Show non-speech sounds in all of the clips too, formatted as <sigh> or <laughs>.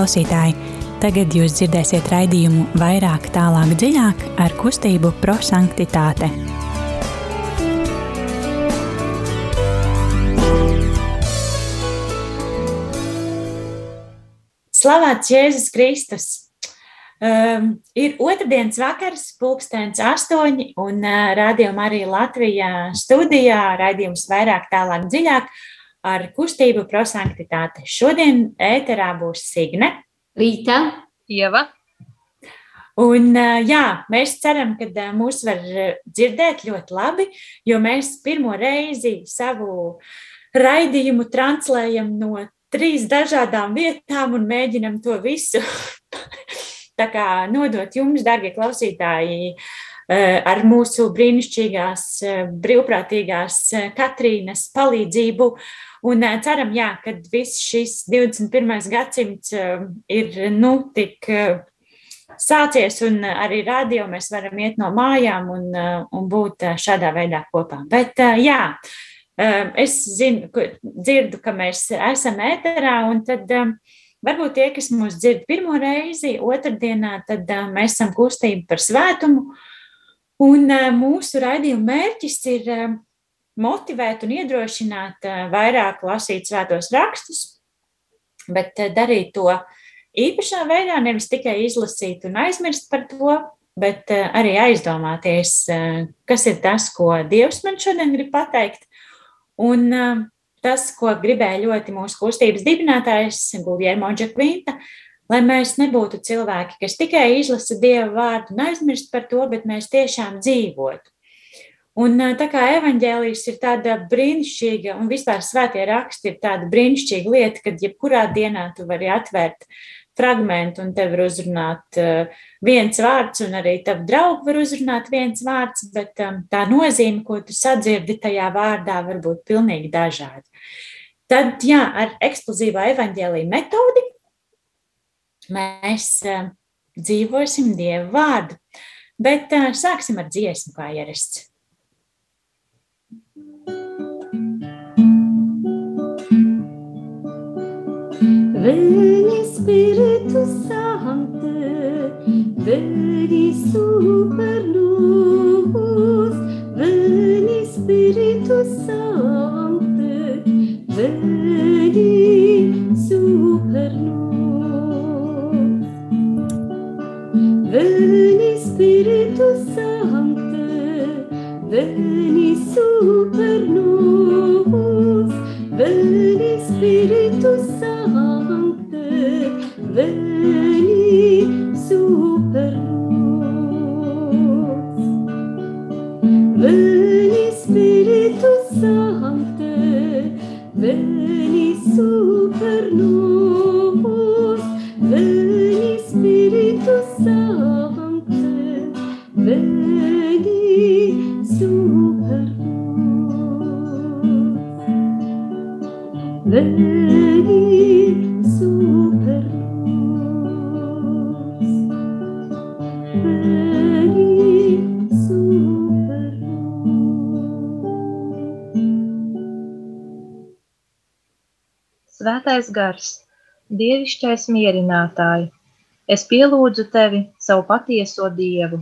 klausītāji! Tagad jūs dzirdēsiet raidījumu vairāk, tālāk, dziļāk ar kustību prosanktitāte. Slavēts Jēzus Kristus! Um, ir otrdienas vakars, pulkstenis astoņi, un uh, rādījuma arī Latvijā studijā, raidījums vairāk, tālāk, dziļāk ar kustību prosanktitāte. Šodien ēterā būs Signe, Rīta, Ieva. Un, jā, mēs ceram, ka mūs var dzirdēt ļoti labi, jo mēs pirmo reizi savu raidījumu translējam no trīs dažādām vietām un mēģinam to visu <laughs> nodot jums, darbie klausītāji, ar mūsu brīnišķīgās, brīvprātīgās Katrīnas palīdzību. Un ceram, jā, ka viss šis 21. gadsimts ir nu, tik sācies, un arī radio mēs varam iet no mājām un, un būt šādā veidā kopā. Bet jā, es zinu, dzirdu, ka mēs esam ēterā, un tad varbūt tie, kas mūs dzird pirmo reizi, otrdienā, tad mēs esam kustība par svētumu, un mūsu raidījuma mērķis ir motivēt un iedrošināt eh, vairāk lasīt svētos rakstus, bet eh, darīt to īpašā veidā, nevis tikai izlasīt un aizmirst par to, bet eh, arī aizdomāties, kas ir tas, ko Dievs man šodien grib pateikt. Un tas, ko gribēja ļoti mūsu kustības dibinātājs Guljermo Džekvinta, lai mēs nebūtu cilvēki, kas tikai izlasa Dieva vārdu un aizmirst par to, bet mēs tiešām dzīvotu. Un tā kā evaņģēlijas ir tāda brīnišķīga, un vispār svētie raksti ir tāda brīnišķīga lieta, kad jebkurā dienā tu vari atvērt fragmentu un tev var uzrunāt viens vārds, un arī tavu draugu var uzrunāt viens vārds, bet tā nozīme, ko tu sadzirdi tajā vārdā, var būt pilnīgi dažāda. Tad, jā, ar eksplozīvā evaņģēlīja metodi mēs dzīvosim Dievu vārdu, bet sāksim ar dziesmu kā ierasts. Ven Espíritu Santo, ven super luz, ven Espíritu Santo, ven super luz. Ven Espíritu Santo, ven super luz, ven Espíritu. Veni super. Veni Spiritu Sancte, veni super nos. Veni Spiritu Sancte, veni super nos. Veni Svētais gars, dievišķais mierinātāji, es pielūdzu tevi, savu patieso dievu,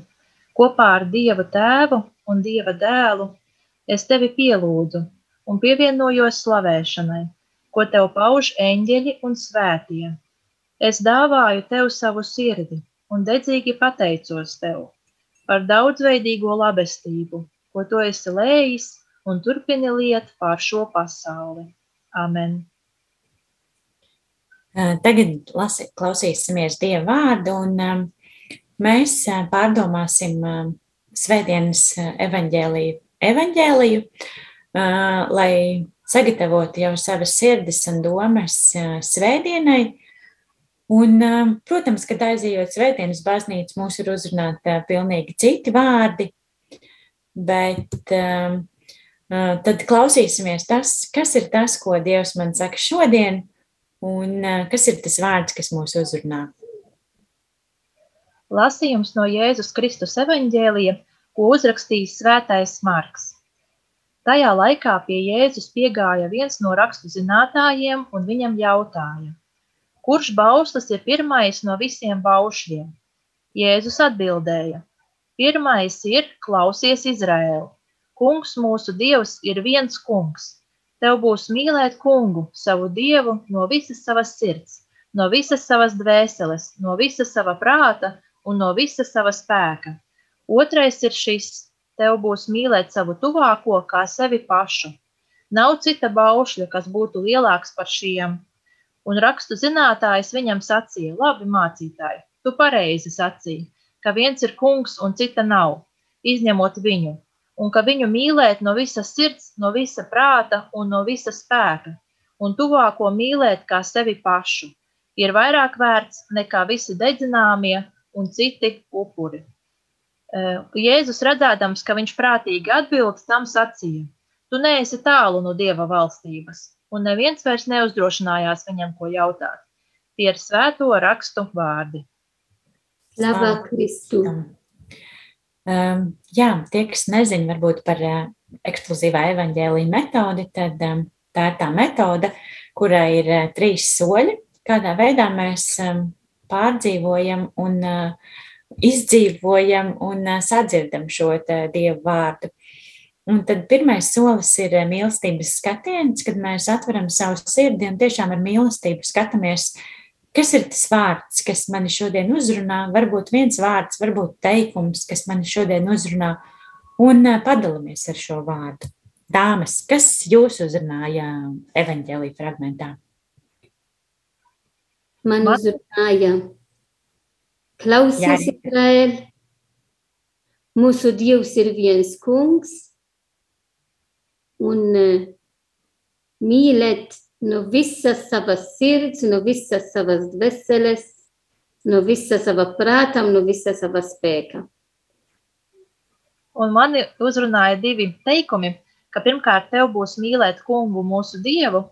kopā ar Dieva tēvu un Dieva dēlu. Es tevi pielūdzu un pievienojos slavēšanai, ko tev pauž eņģeļi un svētie. Es dāvāju tev savu sirdi un dedzīgi pateicos tev par daudzveidīgo labestību, ko tu esi lējis un turpini liet pār šo pasauli. Amen. Tagad lasi, klausīsimies Dieva vārdu, un mēs pārdomāsim Svētdienas evaņģēliju, evaņģēliju lai sagatavotu jau savas sirdis un domas Svētdienai. Un, protams, kad aizejot Svētdienas baznīcu, mūs ir uzrunāti pilnīgi citi vārdi, bet tad klausīsimies tas, kas ir tas, ko Dievs man saka šodien, un kas ir tas vārds, kas mūs uzrunā. Lasījums no Jēzus Kristus evaņģēlija, ko uzrakstījis svētais Marks. Tajā laikā pie Jēzus piegāja viens no rakstu zinātājiem un viņam jautāja: Kurš bauslis ir pirmais no visiem baušļiem? Jēzus atbildēja: Pirmais ir klausies Izraēlu. Kungs mūsu dievs ir viens kungs. Tev būs mīlēt kungu, savu dievu, no visas savas sirds, no visas savas dvēseles, no visa sava prāta un no visa sava spēka. Otrais ir šis: tev būs mīlēt savu tuvāko kā sevi pašu. Nav cita baušļa, kas būtu lielāks par šiem. Un rakstu zinātājs viņam sacīja: Labi, mācītāji, tu pareizi sacīji, ka viens ir kungs un cita nav, izņemot viņu, un ka viņu mīlēt no visas sirds, no visa prāta un no visa spēka, un tuvāko mīlēt kā sevi pašu, ir vairāk vērts nekā visi dedzināmie un citi upuri. Jēzus redzēdams, ka viņš prātīgi atbild, tam sacīja: Tu neesi tālu no dieva valstības, un neviens vairs neuzdrošinājās viņam ko jautāt. Tie ir svēto rakstu vārdi. Slavā Kristu! Um, jā, tie, kas nezina varbūt par uh, ekskluzīvā evaņģēlīja metodi, tad um, tā ir tā metode, kurai ir uh, trīs soļi, kādā veidā mēs um, pārdzīvojam un uh, izdzīvojam un uh, sadzirdam šo uh, dievu vārdu. Un tad pirmais solis ir mīlestības skatiens, kad mēs atveram savu sirdi un tiešām ar mīlestību skatāmies, kas ir tas vārds, kas mani šodien uzrunā. Varbūt viens vārds, varbūt teikums, kas mani šodien uzrunā, un eh, padalāmies ar šo vārdu. Dāmas, kas jūs uzrunāja evaņģēlī fragmentā? Man uzrunāja Klausies, Izraēl, mūsu Dievs ir viens kungs, un uh, mīlēt no visas savas sirds, no visas savas dvēseles, no visa sava prāta un no visa sava spēka. Un mani uzrunāja divi teikumi, ka pirmkārt tev būs mīlēt kungu mūsu dievu,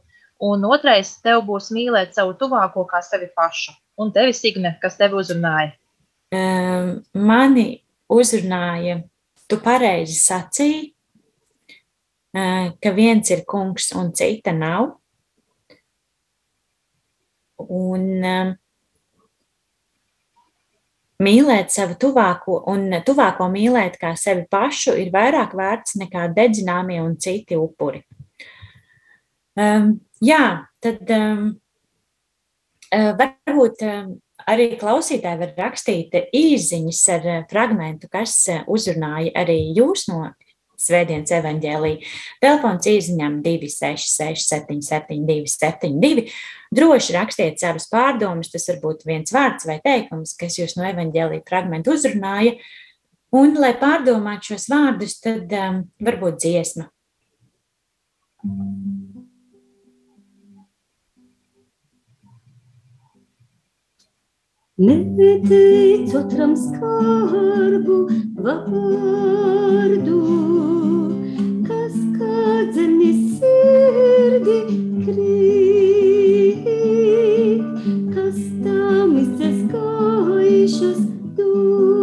un otrais tev būs mīlēt savu tuvāko kā sevi pašu. Un tevi, Signe, kas tevi uzrunāja? Um, mani uzrunāja, tu pareizi sacīji, ka viens ir kungs un cita nav. Un mīlēt savu tuvāko un tuvāko mīlēt kā sevi pašu ir vairāk vērts nekā dedzināmie un citi upuri. Um, jā, tad um, varbūt um, arī klausītāji var rakstīt īsiņas ar fragmentu, kas uzrunāja arī jūs no Svētdienas evaņģēlī. Telefons īsiņām 266, 772, 72. Droši rakstiet savus pārdomus, tas var būt viens vārds vai teikums, kas jūs no evaņģēlī fragmentu uzrunāja. Un, lai pārdomātu šos vārdus, tad um, varbūt dziesma. Neteic otram skarbu vārdu, kas kādzeni sirdi krīt, kas tam izskaišas domas,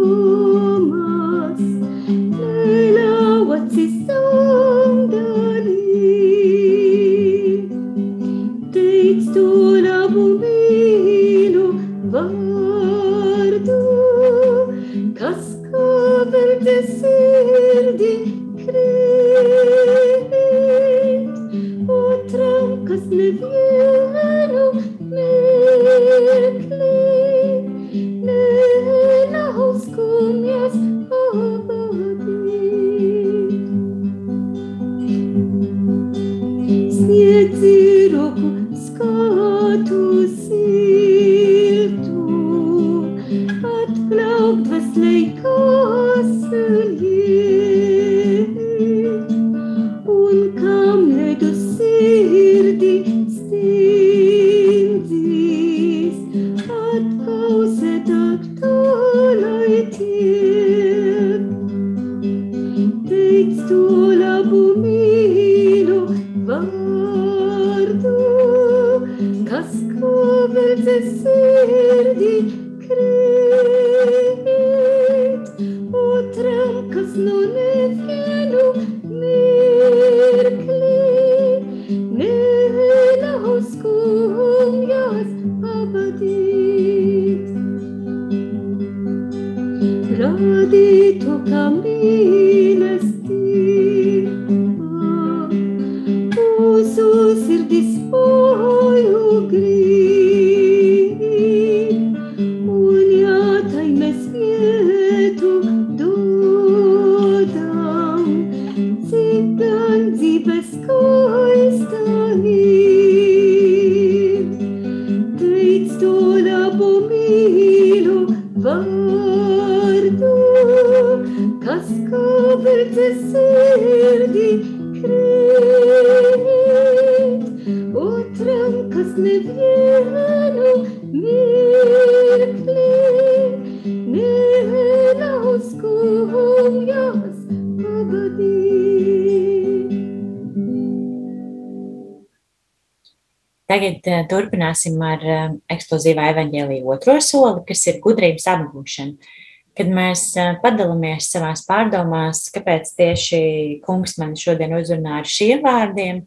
Tagad uh, turpināsim ar uh, eksplozīvā evaņģēlīja otro soli, kas ir gudrības apgūšana. Kad mēs uh, padalāmies savās pārdomās, kāpēc tieši kungs man šodien uzrunā ar šiem vārdiem,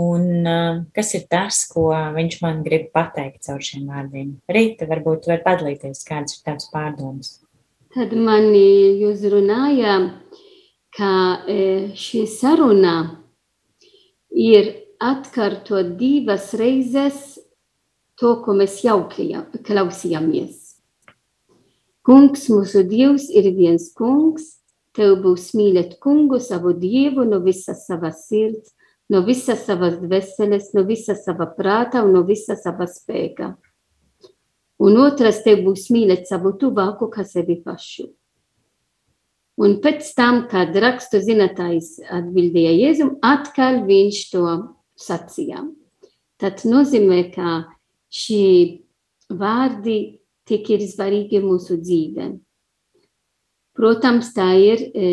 un kas ir tas, ko viņš man grib pateikt caur šiem vārdiem. Rīta, varbūt tu vari padalīties, kādas ir tavas pārdomas. Tad mani uzrunāja, ka šī saruna ir atkārtot divas reizes to, ko mēs jau klausījāmies. Kungs, mūsu Dievs, ir viens kungs, tev būs mīlēt kungu, savu dievu no visas savas sirds, no visas savas dvēseles, no visas sava prāta un no visas sava spēka. Un otrs tev būs mīlēt savu tuvāku kā sevi pašu. Un pēc tam, kad rakstu zinātājs atbildēja Jēzum, atkal viņš to sacīja. Tad nozīmē, ka šī vārdi tik ir svarīgi mūsu dzīvē. Protams, tā ir e,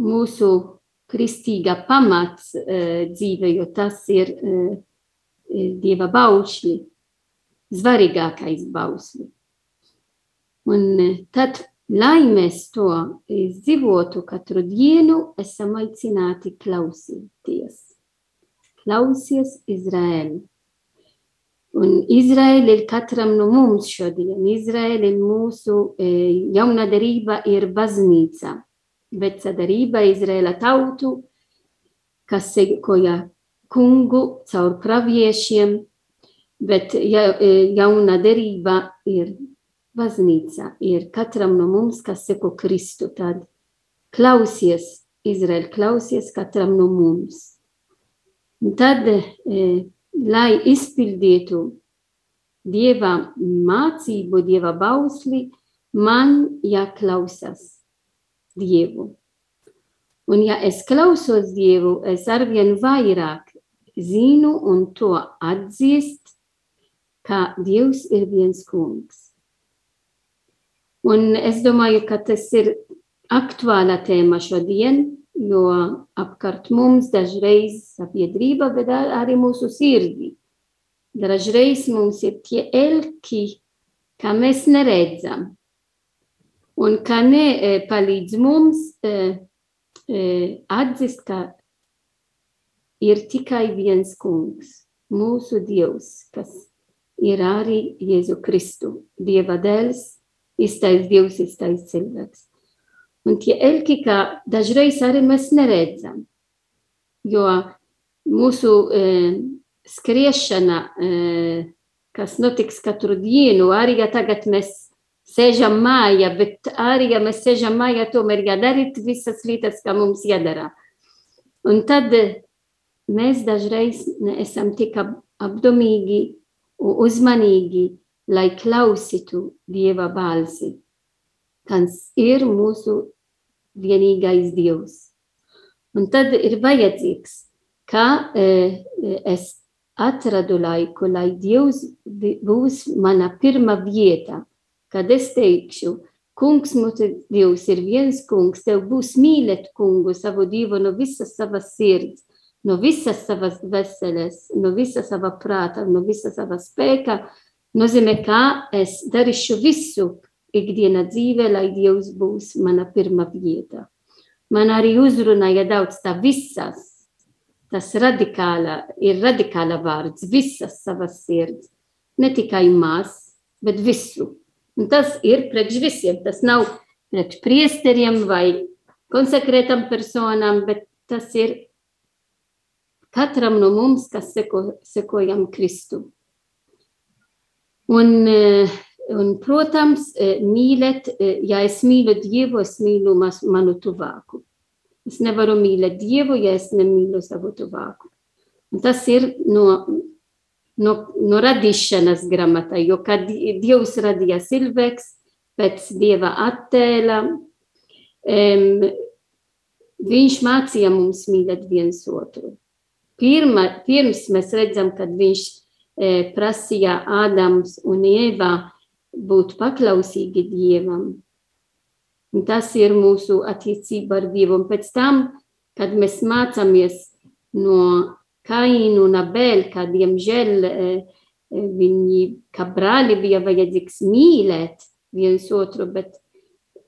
mūsu kristīga pamats e, dzīve, jo tas ir e, e, Dieva baušļi, svarīgākais baušļi. Un e, tad, lai mēs to izdzīvotu katru dienu, esam aicināti klausīties. Klausies Izraēlu. Un Izraēla ir katram no mums šodien. Izraēla ir mūsu e, jaunā darība, ir baznīca. Vecā darība Izraēla tautu, kas sekoja kungu caur praviešiem, bet ja, e, jaunā darība ir baznīca, ir katram no mums, kas seko Kristu. Tad klausies, Izraēla, klausies katram no mums. Un tad, e, lai izpildītu Dieva mācību, Dieva bausli, man jāklausās Dievu. Un ja es klausos Dievu, es arvien vairāk zinu un to atzīst, ka Dievs ir viens kungs. Un es domāju, ka tas ir aktuāla tēma šodien, jo apkārt mums dažreiz sabiedrība, bet ar- arī mūsu sirdī. Dažreiz mums ir tie elki, kā mēs neredzam. Un kā ne eh, palīdz mums eh, eh, atzīt, ka ir tikai viens kungs, mūsu Dievs, kas ir arī Jēzu Kristu, Dieva dēls, iztais Dievs, iztais cilvēks. Un tie elki, ka dažreiz arī mēs neredzam, jo mūsu e, skriešana, e, kas notiks katru dienu, arī ja tagad mēs sēžam mājā, bet arī ja mēs sēžam mājā, tomēr jādarīt visas lietas, kā mums jādara. Un tad mēs dažreiz neesam tik ap- apdomīgi un uzmanīgi, lai klausītu Dieva balsi, kas ir mūsu vienīgais Dievs. Un tad ir vajadzīgs, ka eh, es atradu laiku, lai Dievs būs mana pirmā vieta, kad es teikšu, kungs mūsu Dievs ir viens kungs, tev būs mīlēt kungu savu Dievu no visas savas sirds, no visas savas veseles, no visa sava prāta, no visa sava spēka, nozīmē, ka es darīšu visu ikdiena dzīve, lai Dievs būs mana pirmā vieta. Man arī uzrunāja daudz tā visas, tas radikāla, ir radikāla vārds, visas savas sirds, ne tikai maz, bet visu. Un tas ir priekš visiem, tas nav pret priesteriem vai konsekrētam personām, bet tas ir katram no mums, kas seko, sekojam Kristu. Un, uh, un, protams, uh, mīlēt, uh, ja es mīlu Dievu, es mīlu manu tuvāku. Es nevaru mīlēt Dievu, ja es nemīlu savu tuvāku. Un tas ir no, no, no radīšanas grāmatā, jo kad Dievs radīja cilvēks pēc Dieva attēla, um, viņš mācīja mums mīlēt viens otru. Pirma, pirms mēs redzam, kad viņš e, prasīja Ādams un Ieva būt paklausīgi Dievam. Un tas ir mūsu attiecība ar Dievu. Un pēc tam, kad mēs mācāmies no Kainu un Abel, ka diemžēl e, viņi, kā brāli, bija vajadzīgs mīlēt viens otru, bet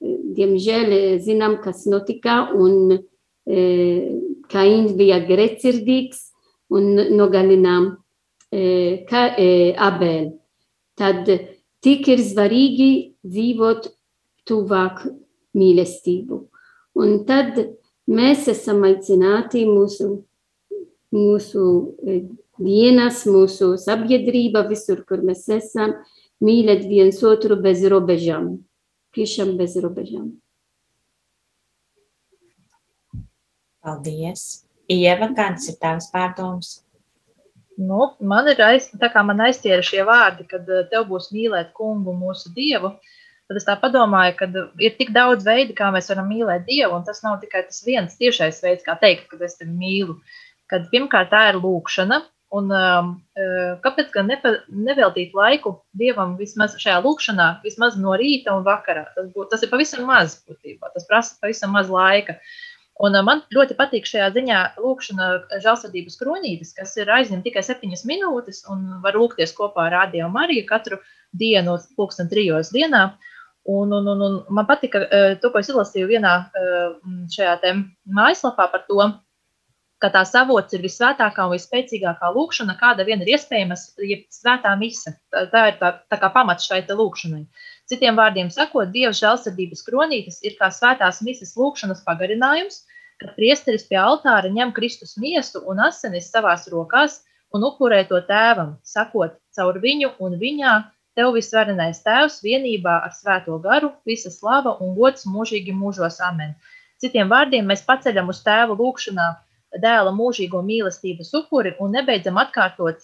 diemžēl zinām, kas notika, un Kains bija grēcirdīgs un nogalinām Abel. Tad tik ir svarīgi dzīvot tuvāk mīlestību. Un tad mēs esam aicināti mūsu, mūsu dienas, mūsu sabiedrība, visur, kur mēs esam, mīlēt viens otru bez robežām. Tiešām bez robežām. Paldies! Ieva, kāds ir tavs pārdoms? Nu, man ir aiz, tā kā man aizķēra šie vārdi, kad tev būs mīlēt kungu mūsu dievu, tad es tā padomāju, ka ir tik daudz veidu, kā mēs varam mīlēt dievu, un tas nav tikai tas viens tiešais veids, kā teikt, ka es tevi mīlu. Kad pirmkārt tā ir lūkšana, Un, um, kāpēc gan nepa, neveltīt laiku dievam vismaz šajā lūkšanā, vismaz no rīta un vakarā? Tas, būt, tas ir pavisam maz būtībā, tas prasa pavisam maz laika. Un man ļoti patīk šajā ziņā lūkšana žēlsirdības kronītes, kas ir aizņemta tikai septiņas minūtes un var lūgties kopā ar Rādio Mariju katru dienu, pulksten trijos dienā. Un, un, un, un man patika to, ko es izlasīju vienā šajā mājaslapā par to, ka tās avots ir visvētākā un visspēcīgākā lūkšana, kāda vien ir iespējama, ja svētā mise. Tā, tā ir tā, tā kā pamats šai lūkšanai. Citiem vārdiem sakot, Dieva žēlsirdības kronītes ir kā svētās mises lūkšanas pagarinājums, kad priesteris pie altāra ņem Kristus miesu un asinis savās rokās un upurē to tēvam, sakot, caur viņu un viņā tev visvarenais tēvs vienībā ar svēto garu, visa slava un gods mūžīgi mūžos amen. Citiem vārdiem mēs paceļam uz tēvu lūkšanā dēla mūžīgo mīlestības upuri un nebeidzam atkārtot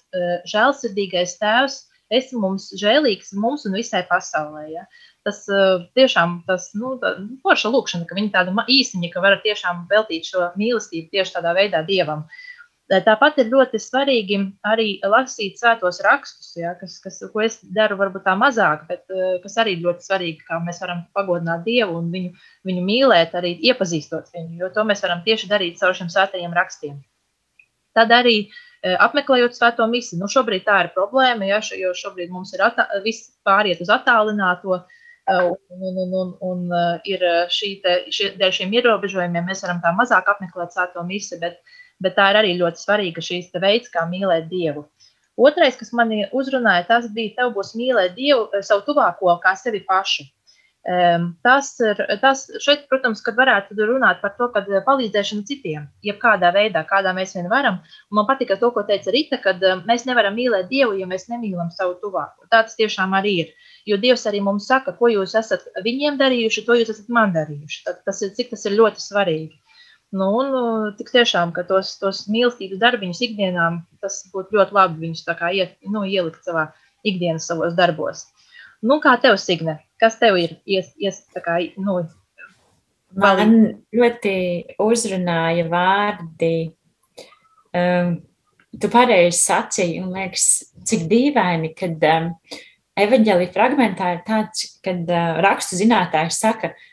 žēlsirdīgais tēvs, esi mums žēlīgs mums un visai pasaulē. Ja? Tas uh, tiešām tas, nu, tā, forša lūkšana, ka viņi tādu īsiņa, ka varat tiešām veltīt šo mīlestību tieši tādā veidā Dievam. Uh, Tāpat ir ļoti svarīgi arī lasīt svētos rakstus, ja, kas, kas, ko es daru varbūt tā mazāk, bet kas arī ļoti svarīgi, kā mēs varam pagodināt Dievu un viņu, viņu mīlēt, arī iepazīstot viņu, jo to mēs varam tieši darīt caur šiem svētajiem rakstiem. Tad arī apmeklējot svēto misiju. Nu, šobrīd tā ir problēma, ja, jo šobrīd mums ir viss pāriet uz attālināto, un, un, un, un, un ir šī te, šie, dēļ šiem ierobežojumiem mēs varam tā mazāk apmeklēt svēto misiju, bet bet tā ir arī ļoti svarīga šīs veids, kā mīlēt Dievu. Otrais, kas manī uzrunāja, tas bija, tev būs mīlēt Dievu, eh, savu tuvāko, kā sevi pašu. Tas ir, tas šeit, protams, kad varētu runāt par to, ka eh, palīdzēšana citiem, jebkādā veidā, kādā mēs vien varam. Un man patika to, ko teica Rita, ka mēs nevaram mīlēt Dievu, ja mēs nemīlam savu tuvāko. Tā tas tiešām arī ir. Jo Dievs arī mums saka, ko jūs esat viņiem darījuši, to jūs esat man darījuši. Tad, tas ir, cik tas ir ļoti svarīgi. Nu, un uh, tik tiešām, ka tos, tos mīlestības darbiņus ikdienā, tas būtu ļoti labi viņus iet, nu, ielikt savā ikdienas savos darbos. Nu, kā tev, Signe, kas tev ir ies, ies kā, nu, Man ļoti uzrunāja vārdi. Um, tu pareizi sacīji, un liekas, cik dīvaini, kad um, evaņģēlī fragmentā ir tāds, kad uh, rakstu zinātājs saka, ka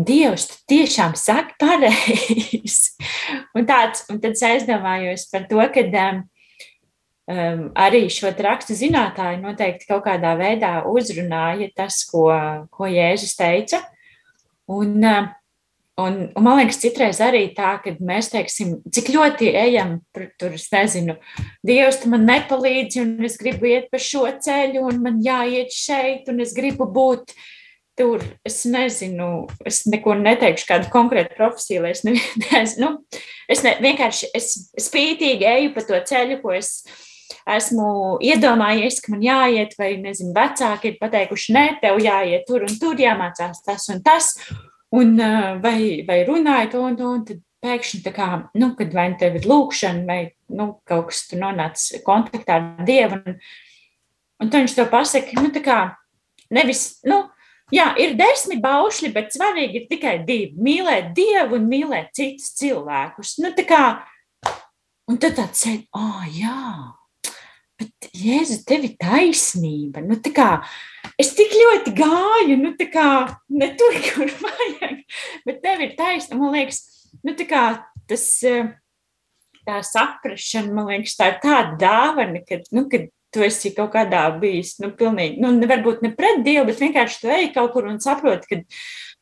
Dievs, tu tiešām saki pareizi. <laughs> un, tāds, un tad es aizdomājos par to, ka um, um, arī šo rakstu zinātāju noteikti kaut kādā veidā uzrunāja tas, ko, ko Jēzus teica. Un, um, un, un man liekas, citreiz arī tā, ka mēs teiksim, cik ļoti ejam tur, es nezinu, Dievs, tu man nepalīdzi, un es gribu iet pa šo ceļu, un man jāiet šeit, un es gribu būt tur, es nezinu, es neko neteikšu, kādu konkrētu profesiju, lai es nevienu, <laughs> nu, es ne, vienkārši, es spītīgi eju pa to ceļu, ko es esmu iedomājies, ka man jāiet, vai, nezinu, vecāki ir pateikuši, nē, tev jāiet tur un tur, jāmācās tas un tas, un vai, vai runāju to un to, un tad pēkšņi kā, nu, kad vai nu tev ir lūkšana, vai, nu, kaut kas tur nonāc kontaktā ar Dievu, un, un tad viņš to pasaka, nu, tā kā, nevis, nu, jā, ir desmit baušļi, bet svarīgi ir tikai divi - mīlēt Dievu un mīlēt citus cilvēkus. Nu, tā kā, un tad tāds sēd, oh, jā, bet, Jēzu, tev ir taisnība. Nu, kā, es tik ļoti gāju, nu, tā kā, ne tur, <laughs> kur vajag, bet tev ir taisnība. Man liekas, nu, kā, tas, eh, tā saprašana, man liekas, tā ir tāda dāvana, ka, nu, kad tu esi kaut kādā bijis, nu, pilnīgi, nu, varbūt ne pret Dievu, bet vienkārši tu ej kaut kur un saproti,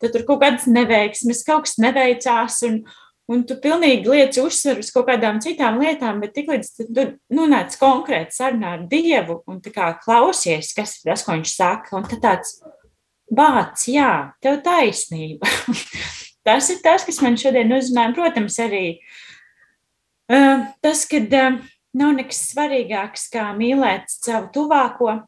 ka tur kaut kādas neveiksmes, kaut kas neveicās, un, un tu pilnīgi liec uzsveru uz kaut kādām citām lietām, bet tiklīdz tu nonāc konkrēti sarunā ar Dievu un kā klausies, kas ir tas, ko viņš saka, un tad tāds bāc, jā, tev taisnība. <laughs> tas ir tas, kas man šodien uzrunāja. Protams, arī uh, tas, ka uh, nav nekas svarīgāks kā mīlēt savu tuvāko,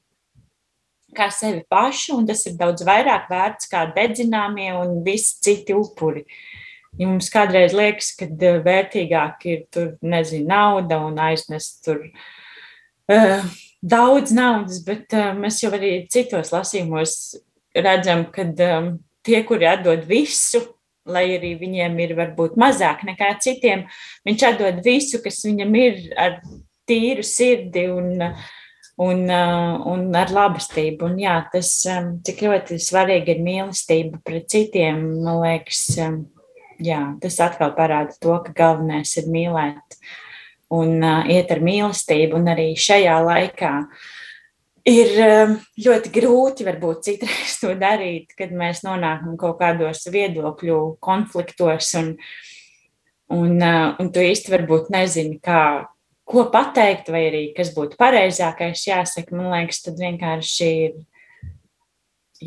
kā sevi pašu, un tas ir daudz vairāk vērts kā dedzināmie un visi citi upuri. Ja mums kādreiz liekas, ka uh, vērtīgāk ir tur, nezinu, nauda un aiznest tur uh, daudz naudas, bet uh, mēs jau arī citos lasījumos redzam, ka um, tie, kuri atdod visu, lai arī viņiem ir varbūt mazāk nekā citiem, viņš atdod visu, kas viņam ir ar tīru sirdi un, un, un ar labestību. Un jā, tas, cik ļoti svarīgi ir mīlestība pret citiem, man liekas, jā, tas atkal parāda to, ka galvenais ir mīlēt un iet ar mīlestību un arī šajā laikā. Uh, ir um, ļoti grūti varbūt citreiz to darīt, kad mēs nonākam kaut kādos viedokļu konfliktos, un, un, uh, un tu īsti varbūt nezini, kā, ko pateikt, vai arī kas būtu pareizākais jāsaka. Man liekas, tad vienkārši ir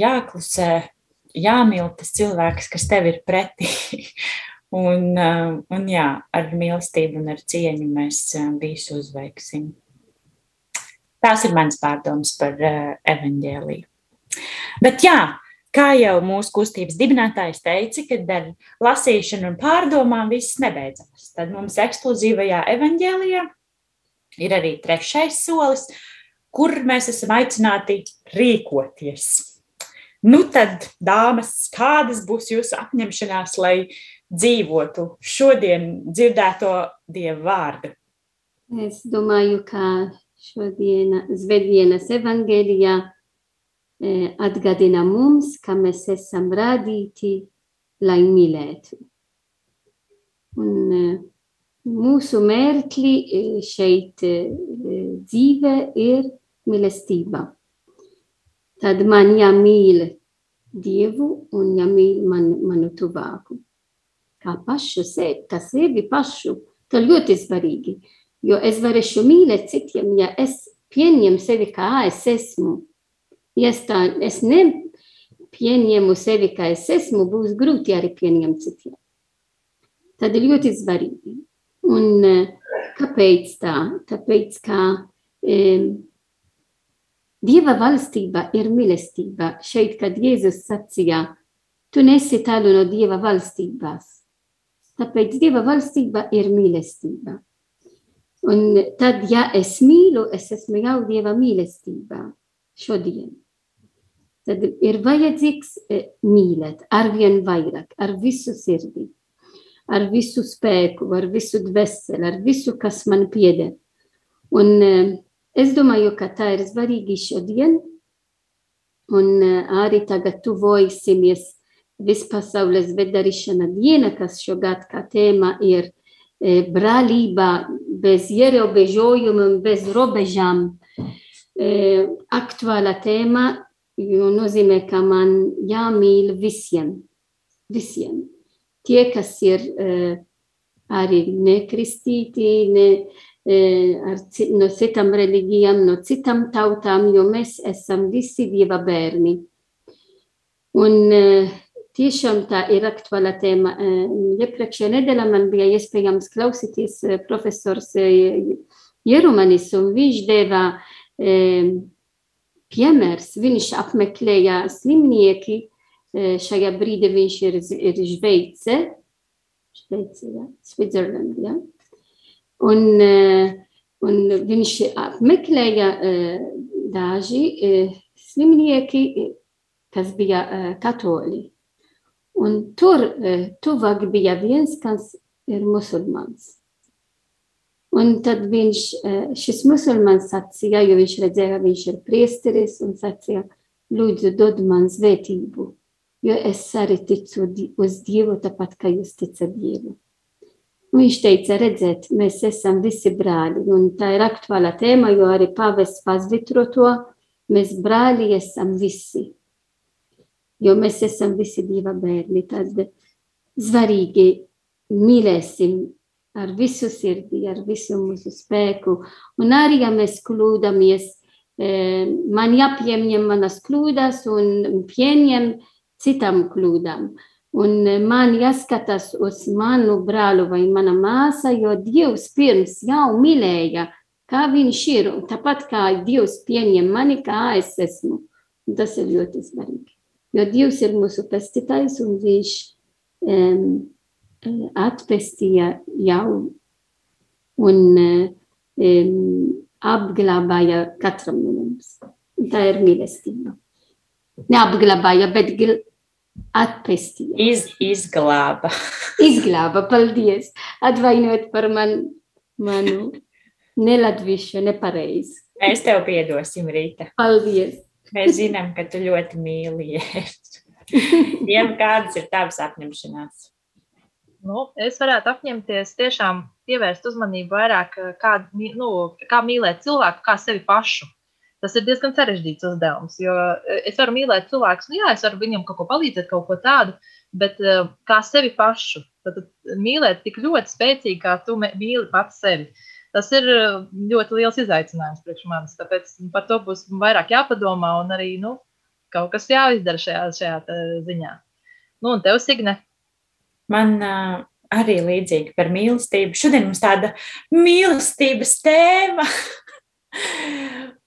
jāklusē, jāmīl tas cilvēks, kas tev ir pretī. <laughs> un, uh, un jā, ar mīlestību un ar cieņu mēs uh, visu uzveiksim. Tās ir mans pārdoms par uh, evaņģēliju. Bet jā, kā jau mūsu kustības dibinātājs teica, kad ar lasīšanu un pārdomām viss nebeidzās. Tad mums ekskluzīvajā evaņģēlijā ir arī trešais solis, kur mēs esam aicināti rīkoties. Nu tad, dāmas, kādas būs jūsu apņemšanās, lai dzīvotu šodien dzirdēto dievu vārdu? Es domāju, ka šodiena Zvedienas evangelijā atgādina mums, ka mēs esam radīti, lai mīlētu. Un mūsu mērķi šeit dzīve ir mīlestība. Tad man jāmīl Dievu un jāmīl man, manu tuvāku. Kā pašu sevi, kā sevi pašu, tas ļoti svarīgi. Jo es varēšu mīlēt citiem, ja es pieņemu sevi kā es esmu. Ja es, tā, es nepieņemu sevi kā es esmu, būs grūti arī pieņemt citiem. Tad ir ļoti svarīgi. Un kāpēc tā? Tāpēc, ka um, Dieva valstība ir mīlestība. Šeit, kad Jēzus sacīja, tu nesi tālu no Dieva valstības. Tāpēc Dieva valstība ir mīlestība. Un tad, ja es mīlu, es esmu jau Dieva mīlestībā šodien. Tad ir vajadzīgs mīlēt arvien vairāk, ar visu sirdi, ar visu spēku, ar visu dvēseli, ar visu, kas man pieder. Un es domāju, ka tā ir svarīgi šodien, un arī tagad tuvojasimies vispasaules vedarīšana diena, kas šogad kā tēma ir brālība bez ierobežojumiem, bez robežām. Aktuāla tēma, jo nozīmē, ka man jāmīl visiem. visiem. Tie, kas ir arī nekristīti, ne, ar, no citām reliģijām, no citām tautām, jo mēs esam visi Dieva bērni. Un uh, tiešām tā ir aktuāla tēma. Uh, Iepriekšējā nedēļā man bija iespējams klausīties profesors Jerumanis, un viņš deva piemērs. Viņš apmeklēja slimnieki, šajā brīdī viņš ir, ir Šveice, Šveice, ja? Switzerland, ja? Un, uh, un viņš apmeklēja uh, daži uh, slimnieki, kas bija katoļi. Un tur tuvāk bija viens, kas ir musulmans. Un tad viņš, šis musulmans sacīja, jo viņš redzēja, ka viņš ir priesteris, un sacīja, lūdzu, dod man svētību, jo es arī ticu uz Dievu, tāpat kā jūs ticat Dievu. Viņš teica, redziet, mēs esam visi brāļi, un tā ir aktuāla tēma, jo arī pavests pasvitro to, mēs brāļi esam visi. Jo mēs esam visi divi bērni. Tad svarīgi mīlēsim ar visu sirdi, ar visu mūsu spēku. Un arī, ja mēs kļūdāmies, man jāpieņem manas kļūdas un pieņem citam kļūdām. Un man jāskatās uz manu brālu vai mana māsa, jo Dievs pirms jau mīlēja kā viņš ir, tāpat kā Dievs pieņem mani, kā es esmu. Un tas ir ļoti svarīgi. Jo Dievs ir mūsu pestītājs, un viņš um, atpestīja jau un um, apglabāja katram no mums. Tā ir mīlestība. Neapglabāja, bet atpestīja. Iz, izglāba. <laughs> izglāba, paldies. Atvainojiet par man, manu nelatvišu, nepareizi. Mēs tev piedosim, Rīta. Paldies! Mēs zinām, ka tu ļoti mīli Jēzu. <laughs> Iem, kādas ir tavas apņemšanās? Nu, es varētu apņemties tiešām pievērst uzmanību vairāk, kā, nu, kā mīlēt cilvēku, kā sevi pašu. Tas ir diezgan sarežģīts uzdevums, jo es varu mīlēt cilvēku, nu jā, es varu viņam kaut ko palīdzēt, kaut ko tādu, bet kā sevi pašu. Tad mīlēt tik ļoti spēcīgi, kā tu mīli pats sevi. Tas ir eh, ļoti liels izaicinājums priekš manis. Tāpēc par to būs vairāk jāpadomā un arī nu, kaut kas jāizdara šajā, šajā ziņā. Nu, un tev, Signe? Man uh, arī līdzīgi par mīlestību. Šodien mums tāda mīlestības tēma.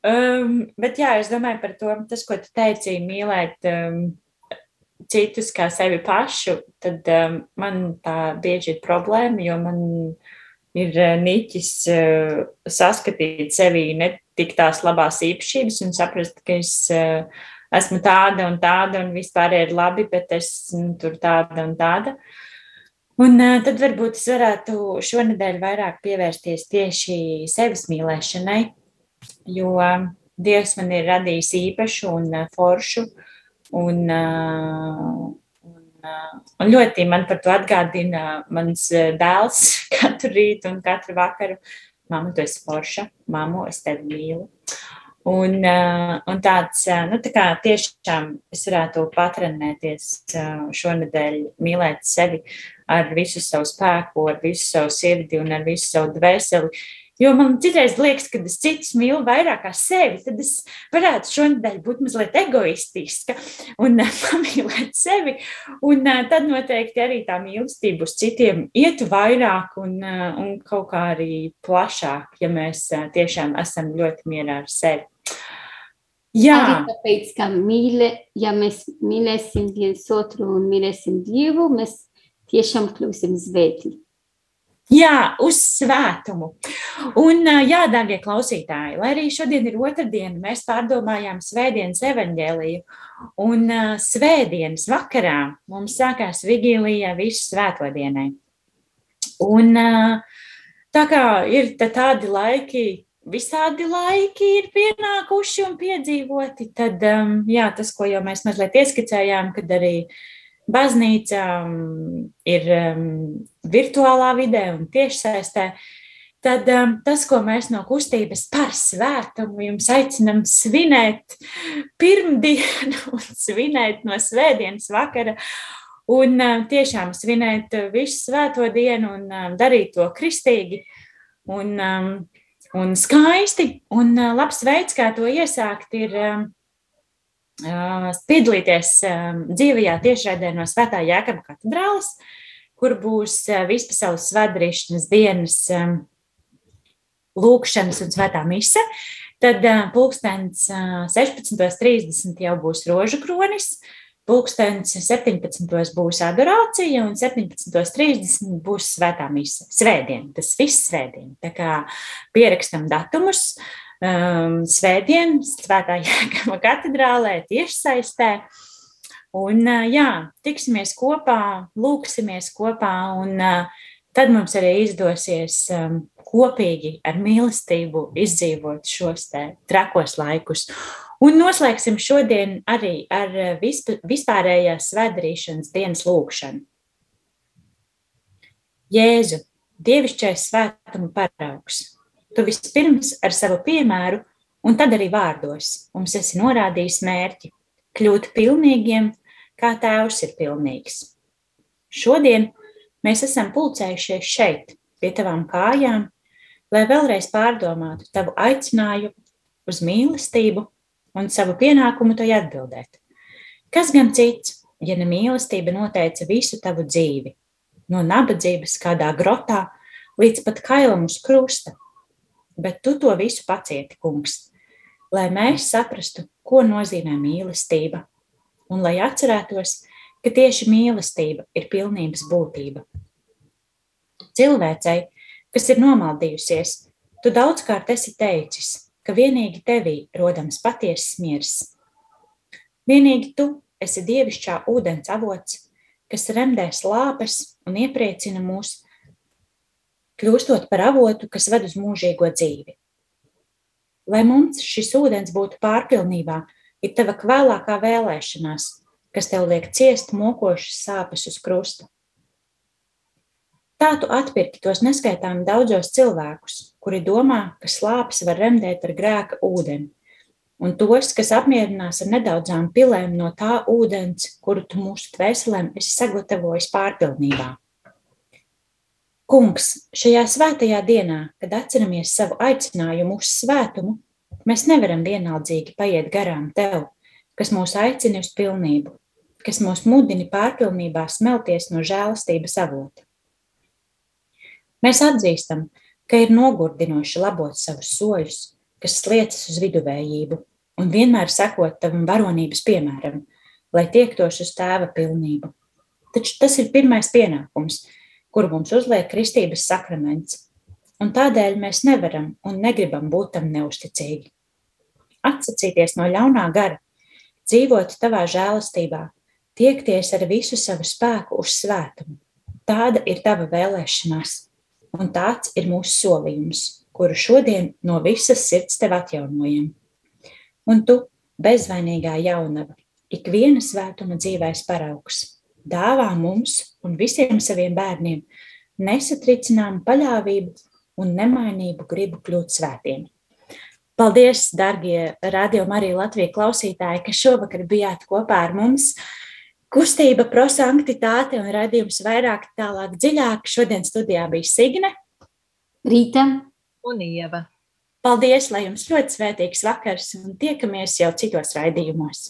Um, bet jā, es domāju par to, tas, ko tu teici, mīlēt um, citus kā sevi pašu, tad um, man tā bieži ir problēma, jo man ir eh, niķis eh, saskatīt sevī ne tik tās labās īpašības un saprast, ka es eh, esmu tāda un tāda un vispār ir labi, bet es nu, tur tāda un tāda. Un tad varbūt es varētu šonadēļ vairāk pievērsties tieši sevis mīlēšanai, jo Dievs man ir radījis īpašu un foršu un Un ļoti man par to atgādina mans dēls <laughs> katru rītu un katru vakaru. Māmu, tu esi forša, māmu, es tevi mīlu. Un, un tāds, nu, tā kā tiešām es varētu patrenēties šonadēļ, mīlēt sevi ar visu savu spēku, ar visu savu sirdi un ar visu savu dvēseli, Jo man citreiz liekas, ka es citus mīlu vairāk kā sevi, tad es varētu šonadēļ būt mazliet egoistiska un <laughs> pamīlēt sevi. Un tad noteikti arī tā mīlestība uz citiem ietu vairāk un, un kaut kā arī plašāk, ja mēs tiešām esam ļoti mierā ar sevi. Jā, arī tāpēc, ka mīle, ja mēs mīlēsim viens otru un mīlēsim Dievu, mēs tiešām kļūsim svētīgi. Jā, uz svētumu. Un, jā, darbie klausītāji, lai arī šodien ir otrdiena, mēs pārdomājām Svētdienas evaņģēliju. Un Svētdienas vakarā mums sākās vigīlija visu svētodienai. Un tā kā ir tādi laiki, visādi laiki ir pienākuši un piedzīvoti, tad jā, tas, ko jau mēs mazliet ieskicējām, kad arī baznīca um, ir um, virtuālā vidē un tiešsaistē, tad um, tas, ko mēs no kustības par svētumu jums aicinām svinēt pirmdienu <laughs> un svinēt no svētdienas vakara. Un tiešām svinēt visu svēto dienu un darīt to kristīgi un, un skaisti. Un labs veids, kā to iesākt, ir piedalīties dzīvajā tiešraidē no Svētā Jēkaba katedrāles, kur būs vispasaules svētdarīšanas dienas lūkšanas un svētā mise. Tad pulkstens 16.30 jau būs rožu kronis, pulkstens 17. būs adorācija un 17.30 būs svētā mise. Svētdien, tas viss svētdien. Tā kā pierakstam datumus, um, svētdien, svētā <laughs> Jēkama katedrālē, tiešsaistē. Un, jā, tiksimies kopā, lūksimies kopā, un tad mums arī izdosies um, kopīgi ar mīlestību izdzīvot šos trakos laikus. Un noslēgsim šodien arī ar vispārējās svētdarīšanas dienas lūkšanu. Jēzu, dievišķais svētuma paraugs, tu vispirms ar savu piemēru un tad arī vārdos mums esi norādījis mērķi kļūt pilnīgiem, kā tēvs ir pilnīgs. Šodien mēs esam pulcējušies šeit, pie tavām kājām, lai vēlreiz pārdomātu tavu aicinājumu uz mīlestību un savu pienākumu tai atbildēt. Kas gan cits, ja ne mīlestība noteica visu tavu dzīvi, no nabadzības kādā grotā līdz pat kailam uz krusta, bet tu to visu pacieti, kungs, lai mēs saprastu, ko nozīmē mīlestība, un lai atcerētos, ka tieši mīlestība ir pilnības būtība. Cilvēcei kas ir nomaldījusies, tu daudzkārt esi teicis, ka vienīgi tevī rodams patiesas miers. Vienīgi tu esi dievišķā ūdens avots, kas remdē slāpes un iepriecina mūs, kļūstot par avotu, kas ved uz mūžīgo dzīvi. Lai mums šis ūdens būtu pārpilnībā, ir tava kvēlākā vēlēšanās, kas tev liek ciest mokošas sāpes uz krusta. Tā tu atpirki tos neskaitāmi daudzos cilvēkus, kuri domā, ka slāpes var remdēt ar grēka ūdeni, un tos, kas apmierinās ar nedaudzām pilēm no tā ūdens, kuru tu mūsu dvēselēm esi sagatavojis pārpilnībā. Kungs, šajā svētajā dienā, kad atceramies savu aicinājumu uz svētumu, mēs nevaram vienaldzīgi paiet garām tev, kas mūs aicina uz pilnību, kas mūs mudina pārpilnībā smelties no žēlastības avota. Mēs atzīstam, ka ir nogurdinoši labot savus soļus, kas sliecas uz viduvējību, un vienmēr sekot tavam varonības piemēram, lai tiektos uz tēva pilnību. Taču tas ir pirmais pienākums, kuru mums uzliek kristības sakraments, un tādēļ mēs nevaram un negribam būt tam neusticīgi. Atsacīties no ļaunā gara, dzīvot tavā žēlastībā, tiekties ar visu savu spēku uz svētumu. Tāda ir tava vēlēšanās un tāds ir mūsu solījums, kuru šodien no visas sirds tev atjaunojam. Un tu, bezvainīgā jaunava, ik viena svētuma dzīvēs paraugs, dāvā mums un visiem saviem bērniem nesatricināmu paļāvību un nemainību gribu kļūt svētiem. Paldies, darbie radio Marija Latvijas klausītāji, ka šovakar bijāt kopā ar mums. Kustība, prosanktitāte un radījums vairāk, tālāk, dziļāk. Šodien studijā bija Signe, Rīta un Ieva. Paldies, lai jums ļoti svētīgs vakars un tiekamies jau citos raidījumos.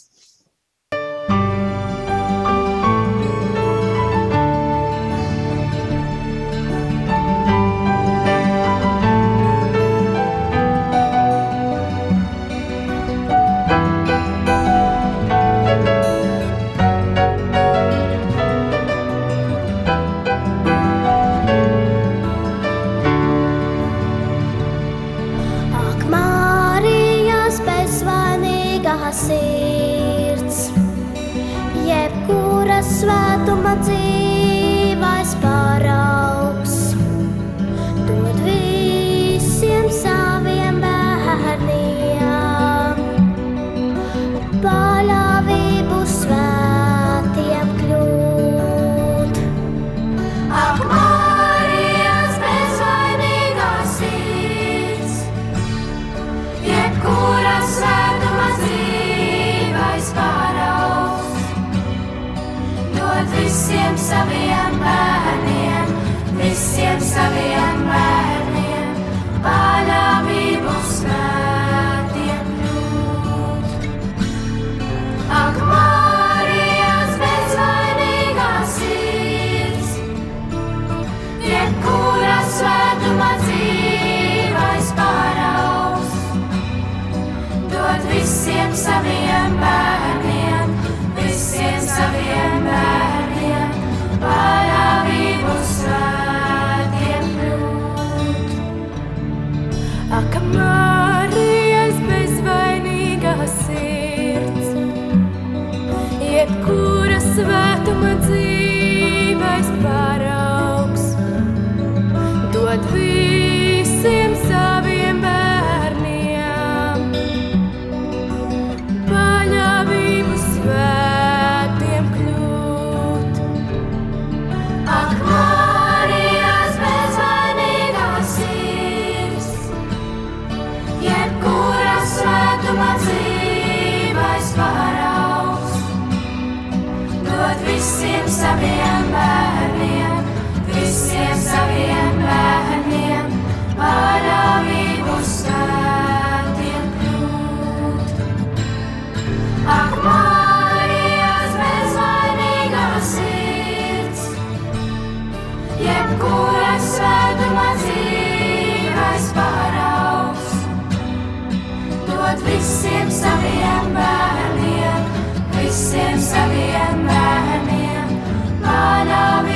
my tears visiem saviem bērniem, visiem saviem bērniem, paļāvību svētiem